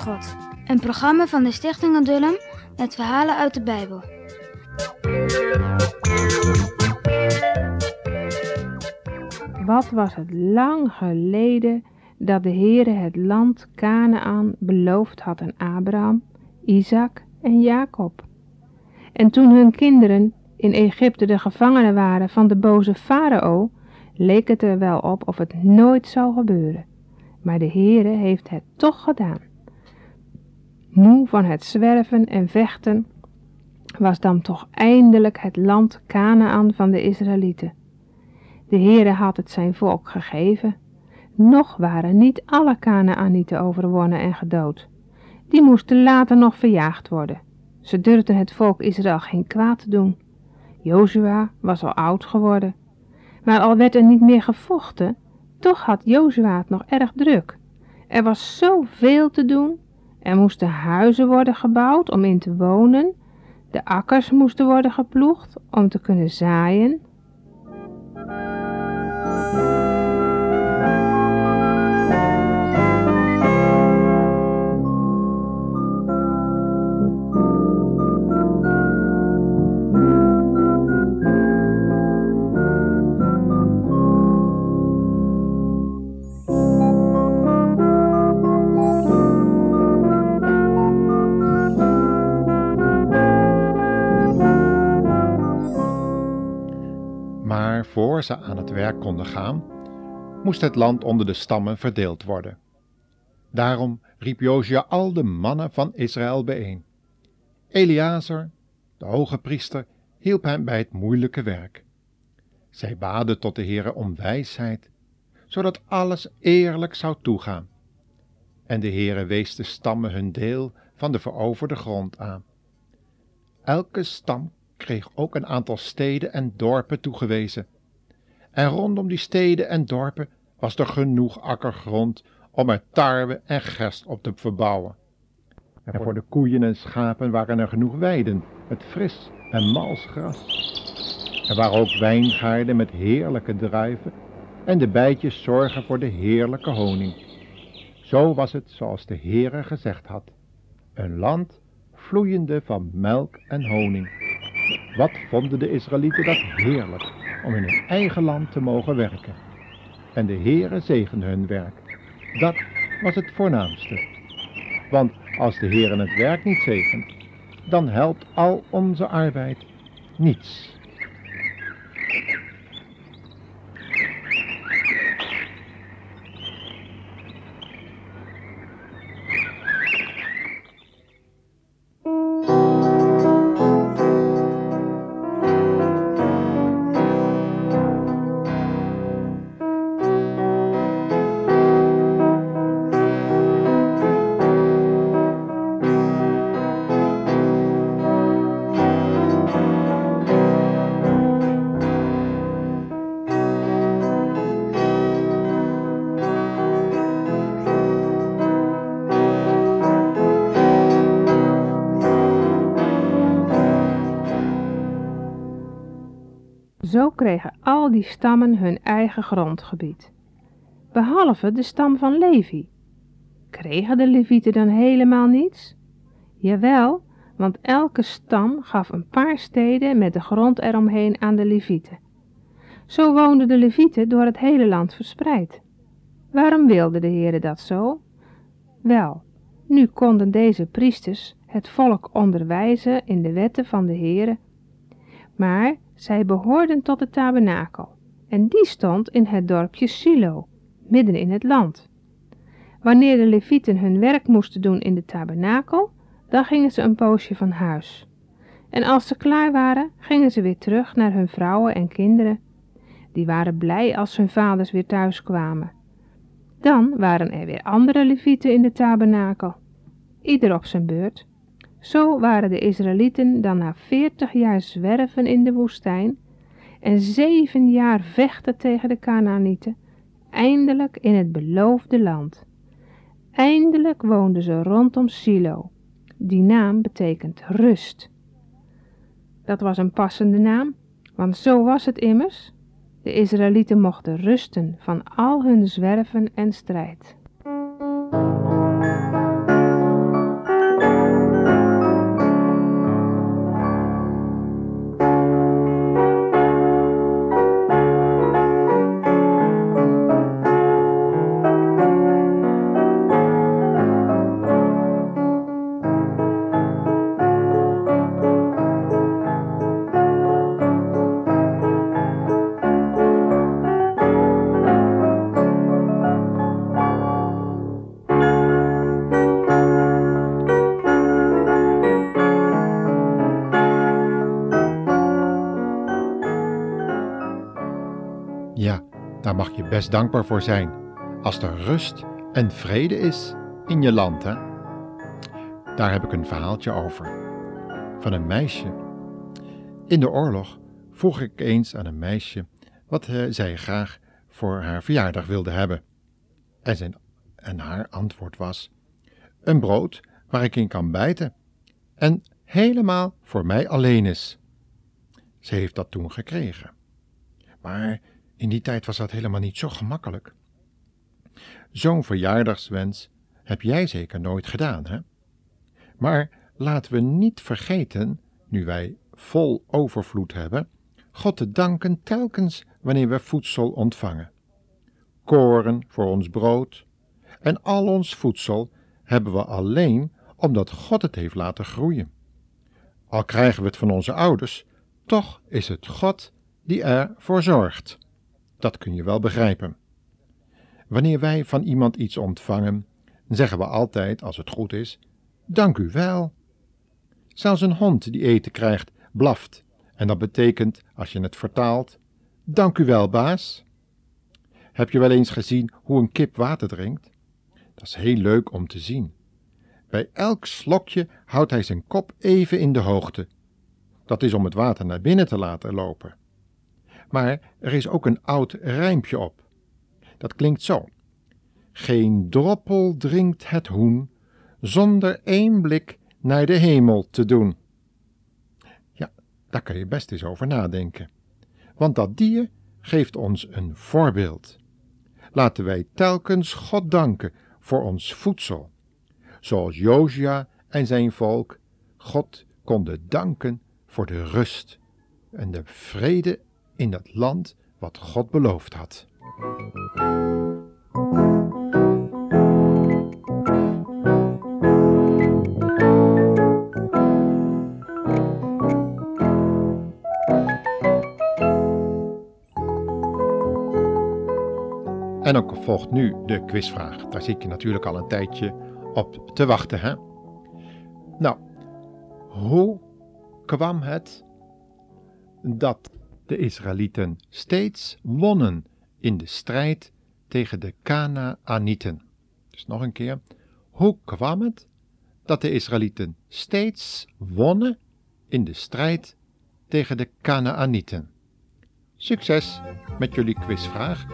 God. Een programma van de Stichting Adullam met verhalen uit de Bijbel. Wat was het lang geleden dat de Heere het land Canaan beloofd had aan Abraham, Isaac en Jacob. En toen hun kinderen in Egypte de gevangenen waren van de boze farao, leek het er wel op of het nooit zou gebeuren. Maar de Heere heeft het toch gedaan. Moe van het zwerven en vechten, was dan toch eindelijk het land Canaan van de Israëlieten. De Heere had het zijn volk gegeven. Nog waren niet alle Canaanieten overwonnen en gedood. Die moesten later nog verjaagd worden. Ze durfden het volk Israël geen kwaad te doen. Jozua was al oud geworden. Maar al werd er niet meer gevochten, toch had Jozua het nog erg druk. Er was zoveel te doen. Er moesten huizen worden gebouwd om in te wonen. De akkers moesten worden geploegd om te kunnen zaaien. Voor ze aan het werk konden gaan, moest het land onder de stammen verdeeld worden. Daarom riep Josia al de mannen van Israël bijeen. Eleazar, de hoge priester, hielp hem bij het moeilijke werk. Zij baden tot de Heere om wijsheid, zodat alles eerlijk zou toegaan. En de Heere wees de stammen hun deel van de veroverde grond aan. Elke stam kreeg ook een aantal steden en dorpen toegewezen. En rondom die steden en dorpen was er genoeg akkergrond om er tarwe en gerst op te verbouwen. En voor de koeien en schapen waren er genoeg weiden met fris en mals gras. Er waren ook wijngaarden met heerlijke druiven en de bijtjes zorgen voor de heerlijke honing. Zo was het zoals de Heere gezegd had. Een land vloeiende van melk en honing. Wat vonden de Israëlieten dat heerlijk om in hun eigen land te mogen werken. En de Heere zegende hun werk. Dat was het voornaamste. Want als de Heere het werk niet zegent, dan helpt al onze arbeid niets. Zo kregen al die stammen hun eigen grondgebied. Behalve de stam van Levi. Kregen de Levieten dan helemaal niets? Jawel, want elke stam gaf een paar steden met de grond eromheen aan de Levieten. Zo woonden de Levieten door het hele land verspreid. Waarom wilde de Heere dat zo? Wel, nu konden deze priesters het volk onderwijzen in de wetten van de Heere. Maar zij behoorden tot de tabernakel, en die stond in het dorpje Silo, midden in het land. Wanneer de levieten hun werk moesten doen in de tabernakel, dan gingen ze een poosje van huis. En als ze klaar waren, gingen ze weer terug naar hun vrouwen en kinderen. Die waren blij als hun vaders weer thuis kwamen. Dan waren er weer andere levieten in de tabernakel, ieder op zijn beurt. Zo waren de Israëlieten dan na veertig jaar zwerven in de woestijn en zeven jaar vechten tegen de Canaanieten, eindelijk in het beloofde land. Eindelijk woonden ze rondom Silo. Die naam betekent rust. Dat was een passende naam, want zo was het immers. De Israëlieten mochten rusten van al hun zwerven en strijd. Daar mag je best dankbaar voor zijn, als er rust en vrede is in je land, hè? Daar heb ik een verhaaltje over. Van een meisje. In de oorlog vroeg ik eens aan een meisje wat uh, zij graag voor haar verjaardag wilde hebben. En, zijn, en haar antwoord was: Een brood waar ik in kan bijten. En helemaal voor mij alleen is. Ze heeft dat toen gekregen. Maar in die tijd was dat helemaal niet zo gemakkelijk. Zo'n verjaardagswens heb jij zeker nooit gedaan, hè? Maar laten we niet vergeten, nu wij vol overvloed hebben, God te danken telkens wanneer we voedsel ontvangen. Koren voor ons brood en al ons voedsel hebben we alleen omdat God het heeft laten groeien. Al krijgen we het van onze ouders, toch is het God die ervoor zorgt. Dat kun je wel begrijpen. Wanneer wij van iemand iets ontvangen, zeggen we altijd, als het goed is, dank u wel. Zelfs een hond die eten krijgt, blaft. En dat betekent, als je het vertaalt, dank u wel, baas. Heb je wel eens gezien hoe een kip water drinkt? Dat is heel leuk om te zien. Bij elk slokje houdt hij zijn kop even in de hoogte. Dat is om het water naar binnen te laten lopen. Maar er is ook een oud rijmpje op. Dat klinkt zo. Geen droppel drinkt het hoen zonder één blik naar de hemel te doen. Ja, daar kan je best eens over nadenken. Want dat dier geeft ons een voorbeeld. Laten wij telkens God danken voor ons voedsel, zoals Josia en zijn volk God konden danken voor de rust en de vrede in dat land wat God beloofd had. En dan volgt nu de quizvraag. Daar zit je natuurlijk al een tijdje op te wachten, hè? Nou, hoe kwam het dat de Israëlieten steeds wonnen in de strijd tegen de Canaanieten? Dus nog een keer. Hoe kwam het dat de Israëlieten steeds wonnen in de strijd tegen de Canaanieten? Succes met jullie quizvraag.